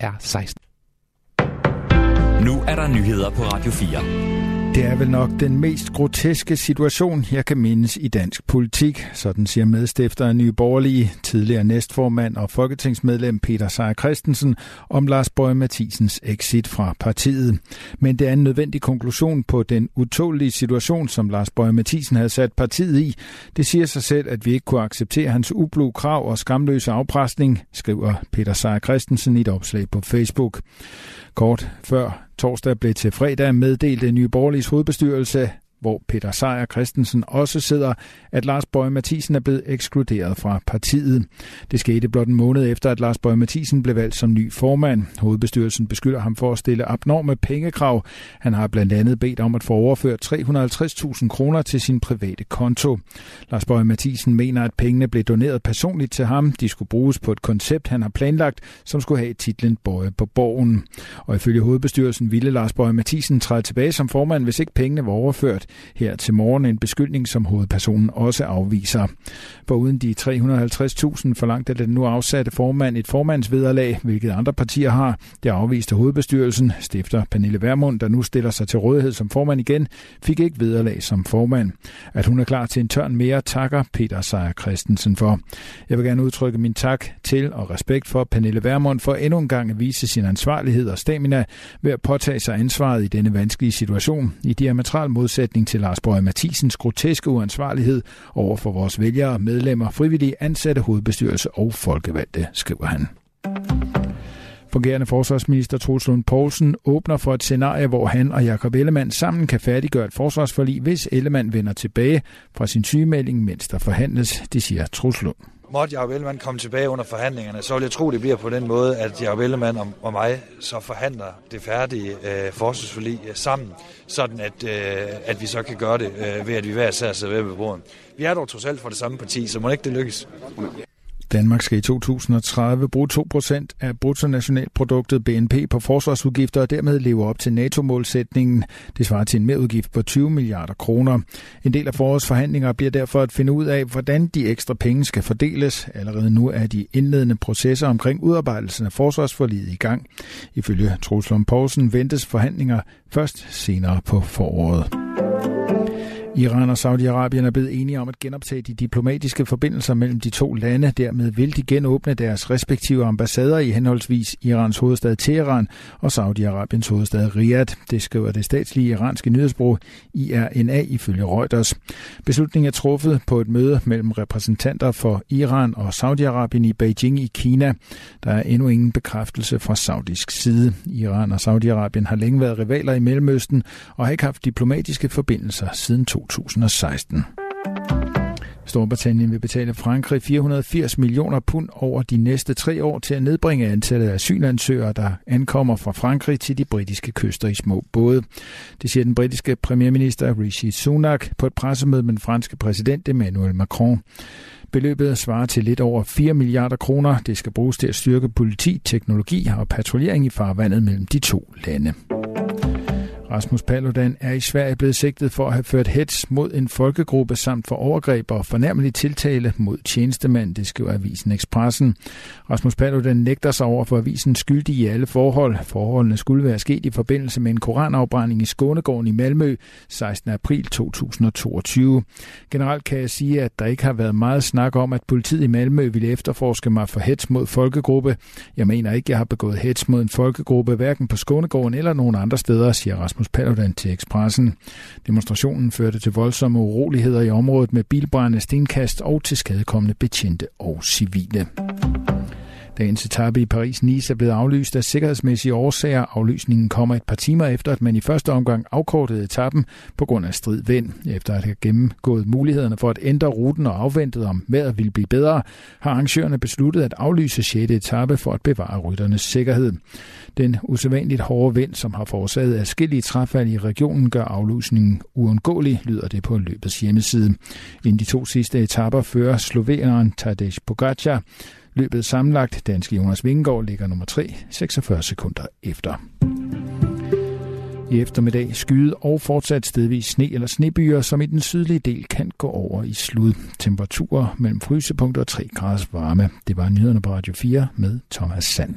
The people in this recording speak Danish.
er 16. Nu er der nyheder på Radio 4. Det er vel nok den mest groteske situation, jeg kan mindes i dansk politik, sådan siger medstifter af Nye Borgerlige, tidligere næstformand og folketingsmedlem Peter Seier Christensen om Lars Bøge Mathisens exit fra partiet. Men det er en nødvendig konklusion på den utålige situation, som Lars Bøge Mathisen havde sat partiet i. Det siger sig selv, at vi ikke kunne acceptere hans ublu krav og skamløse afpresning, skriver Peter Seier Christensen i et opslag på Facebook. Kort før torsdag blev til fredag meddelt Nye Borgerliges hovedbestyrelse, hvor Peter Sejer Christensen også sidder, at Lars Bøge Mathisen er blevet ekskluderet fra partiet. Det skete blot en måned efter, at Lars Bøge Mathisen blev valgt som ny formand. Hovedbestyrelsen beskylder ham for at stille abnorme pengekrav. Han har blandt andet bedt om at få overført 350.000 kroner til sin private konto. Lars Bøge Mathisen mener, at pengene blev doneret personligt til ham. De skulle bruges på et koncept, han har planlagt, som skulle have titlen Bøje på borgen. Og ifølge hovedbestyrelsen ville Lars Bøge Mathisen træde tilbage som formand, hvis ikke pengene var overført. Her til morgen en beskyldning, som hovedpersonen også afviser. For uden de 350.000 forlangte den nu afsatte formand et formandsvederlag, hvilket andre partier har. Det afviste hovedbestyrelsen. Stifter Pernille Vermund, der nu stiller sig til rådighed som formand igen, fik ikke vederlag som formand. At hun er klar til en tørn mere, takker Peter Seier Christensen for. Jeg vil gerne udtrykke min tak til og respekt for Pernille Vermund for endnu en gang at vise sin ansvarlighed og stamina ved at påtage sig ansvaret i denne vanskelige situation i diametral modsætning modsætning til Lars Bøge Mathisens groteske uansvarlighed over for vores vælgere, medlemmer, frivillige, ansatte, hovedbestyrelse og folkevalgte, skriver han. Fungerende forsvarsminister Troels Lund Poulsen åbner for et scenarie, hvor han og Jakob Ellemann sammen kan færdiggøre et forsvarsforlig, hvis Ellemann vender tilbage fra sin sygemelding, mens der forhandles, det siger Troels Lund. Måtte Jacob Ellemann komme tilbage under forhandlingerne, så vil jeg tro, det bliver på den måde, at Jacob Ellemann og, og mig så forhandler det færdige øh, forsvarsforlig øh, sammen, sådan at, øh, at vi så kan gøre det øh, ved, at vi hver især sidder ved bordet. Vi er dog trods alt fra det samme parti, så må ikke det lykkes. Danmark skal i 2030 bruge 2% af bruttonationalproduktet BNP på forsvarsudgifter og dermed leve op til NATO-målsætningen. Det svarer til en merudgift på 20 milliarder kroner. En del af forårets forhandlinger bliver derfor at finde ud af, hvordan de ekstra penge skal fordeles. Allerede nu er de indledende processer omkring udarbejdelsen af forsvarsforliget i gang. Ifølge Troels Poulsen ventes forhandlinger først senere på foråret. Iran og Saudi-Arabien er blevet enige om at genoptage de diplomatiske forbindelser mellem de to lande. Dermed vil de genåbne deres respektive ambassader i henholdsvis Irans hovedstad Teheran og Saudi-Arabiens hovedstad Riyadh. Det skriver det statslige iranske nyhedsbureau IRNA ifølge Reuters. Beslutningen er truffet på et møde mellem repræsentanter for Iran og Saudi-Arabien i Beijing i Kina. Der er endnu ingen bekræftelse fra saudisk side. Iran og Saudi-Arabien har længe været rivaler i Mellemøsten og har ikke haft diplomatiske forbindelser siden 2000. 2016. Storbritannien vil betale Frankrig 480 millioner pund over de næste tre år til at nedbringe antallet af asylansøgere, der ankommer fra Frankrig til de britiske kyster i små både. Det siger den britiske premierminister Rishi Sunak på et pressemøde med den franske præsident Emmanuel Macron. Beløbet svarer til lidt over 4 milliarder kroner. Det skal bruges til at styrke politi, teknologi og patruljering i farvandet mellem de to lande. Rasmus Paludan er i Sverige blevet sigtet for at have ført hets mod en folkegruppe samt for overgreb og fornærmelig tiltale mod tjenestemand, det skriver Avisen Expressen. Rasmus Paludan nægter sig over for avisen skyldig i alle forhold. Forholdene skulle være sket i forbindelse med en koranafbrænding i Skånegården i Malmø 16. april 2022. Generelt kan jeg sige, at der ikke har været meget snak om, at politiet i Malmø ville efterforske mig for hets mod folkegruppe. Jeg mener ikke, jeg har begået hets mod en folkegruppe, hverken på Skånegården eller nogen andre steder, siger Rasmus Rasmus Paludan til Expressen. Demonstrationen førte til voldsomme uroligheder i området med bilbrændende stenkast og til skadekommende betjente og civile. Dagens etape i Paris-Nice er blevet aflyst af sikkerhedsmæssige årsager. Aflysningen kommer et par timer efter, at man i første omgang afkortede etappen på grund af strid vind. Efter at have gennemgået mulighederne for at ændre ruten og afventet om vejret ville blive bedre, har arrangørerne besluttet at aflyse 6. etape for at bevare rytternes sikkerhed. Den usædvanligt hårde vind, som har forårsaget adskillige træfald i regionen, gør aflysningen uundgåelig, lyder det på løbets hjemmeside. Inden de to sidste etapper fører sloveneren Tadej Pogacar Løbet sammenlagt, danske Jonas Vingegaard ligger nummer 3, 46 sekunder efter. I eftermiddag skyde og fortsat stedvis sne eller snebyer, som i den sydlige del kan gå over i slud. Temperaturer mellem frysepunkter og 3 graders varme. Det var nyhederne på Radio 4 med Thomas Sand.